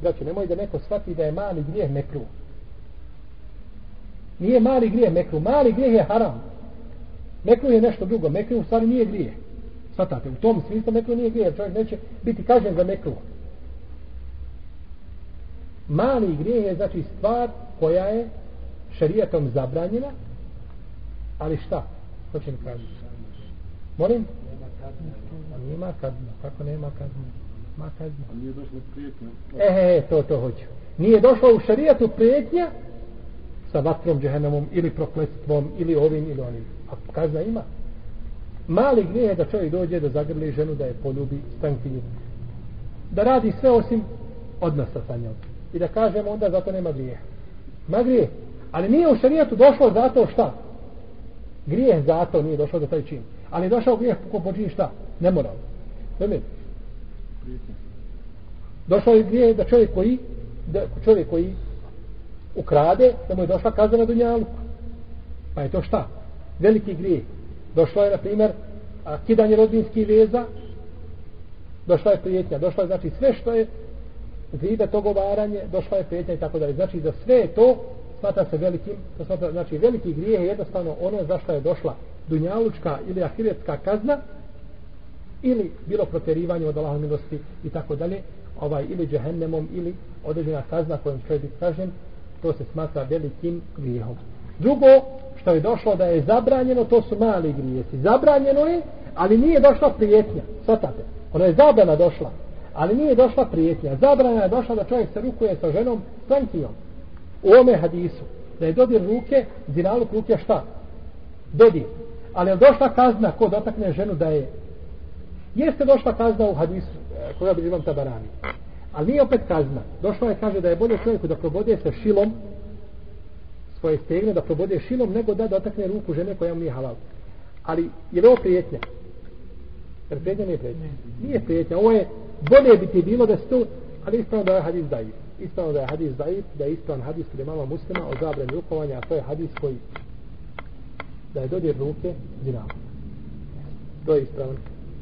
Znači, nemoj da neko shvati da je mali grijeh mekru. Nije mali grijeh mekru. Mali grijeh je haram. Mekru je nešto drugo. Mekru u stvari nije grijeh. Svatate, u tom smislu mekru nije grijeh. Čovjek neće biti kažen za mekru. Mali grijeh je znači stvar koja je šerijatom zabranjena, ali šta? Ko će mi kaži? Molim? Nema kazna. Kako nema kazna? Ma kazna. A nije došlo prijetnja. E, e, to, to hoću. Nije došlo u šarijatu prijetnja sa vatrom džehennemom ili prokletstvom ili ovim ili onim. A kazna ima. Mali grijeh je da čovjek dođe da zagrli ženu da je poljubi stankinju. Da radi sve osim odnosa sa njom. I da kažemo onda zato nema grijeh. Ma grijeh. Ali nije u šarijatu došlo zato šta? Grijeh zato nije došlo do taj čin. Ali je došao grijeh ko počini šta? Nemoral. Razumijete? Došao je gdje da čovjek koji da čovjek koji ukrade, da mu je došla kazna na dunjaluku. Pa je to šta? Veliki grijeh. Došlo je, na primjer, a, kidanje rodinskih veza, došla je prijetnja, došla je, znači, sve što je zida togovaranje, došla je prijetnja i tako dalje. Znači, za sve to smatra se velikim, to smatra, znači, veliki grijeh je jednostavno ono za što je došla dunjalučka ili ahiretska kazna, ili bilo proterivanje od Allahove milosti i tako dalje, ovaj ili džehennemom ili određena kazna kojom će biti kažen, to se smatra velikim grijehom. Drugo, što je došlo da je zabranjeno, to su mali grijesi. Zabranjeno je, ali nije došla prijetnja. Svatate, ona je zabrana došla, ali nije došla prijetnja. Zabrana je došla da čovjek se rukuje sa ženom sankcijom. U ome hadisu, da je dodir ruke, zinaluk ruke šta? Dodir. Ali je došla kazna ko dotakne ženu da je Jeste došla kazna u hadisu e, koga koja bi imam tabarani. Ali nije opet kazna. Došla je kaže da je bolje čovjeku da probode sa šilom svoje stegne, da probode šilom, nego da dotakne ruku žene koja mu nije halal. Ali je li ovo prijetnja? Jer prijetnja nije prijetnja. Nije prijetnja. Ovo je bolje bi ti bilo da se ali ispravno da je hadis dajiv. Ispravno da je hadis dajiv, da je ispravan hadis kod mama muslima o zabrani rukovanja, a to je hadis koji da je dodir ruke dinama. To je ispravno.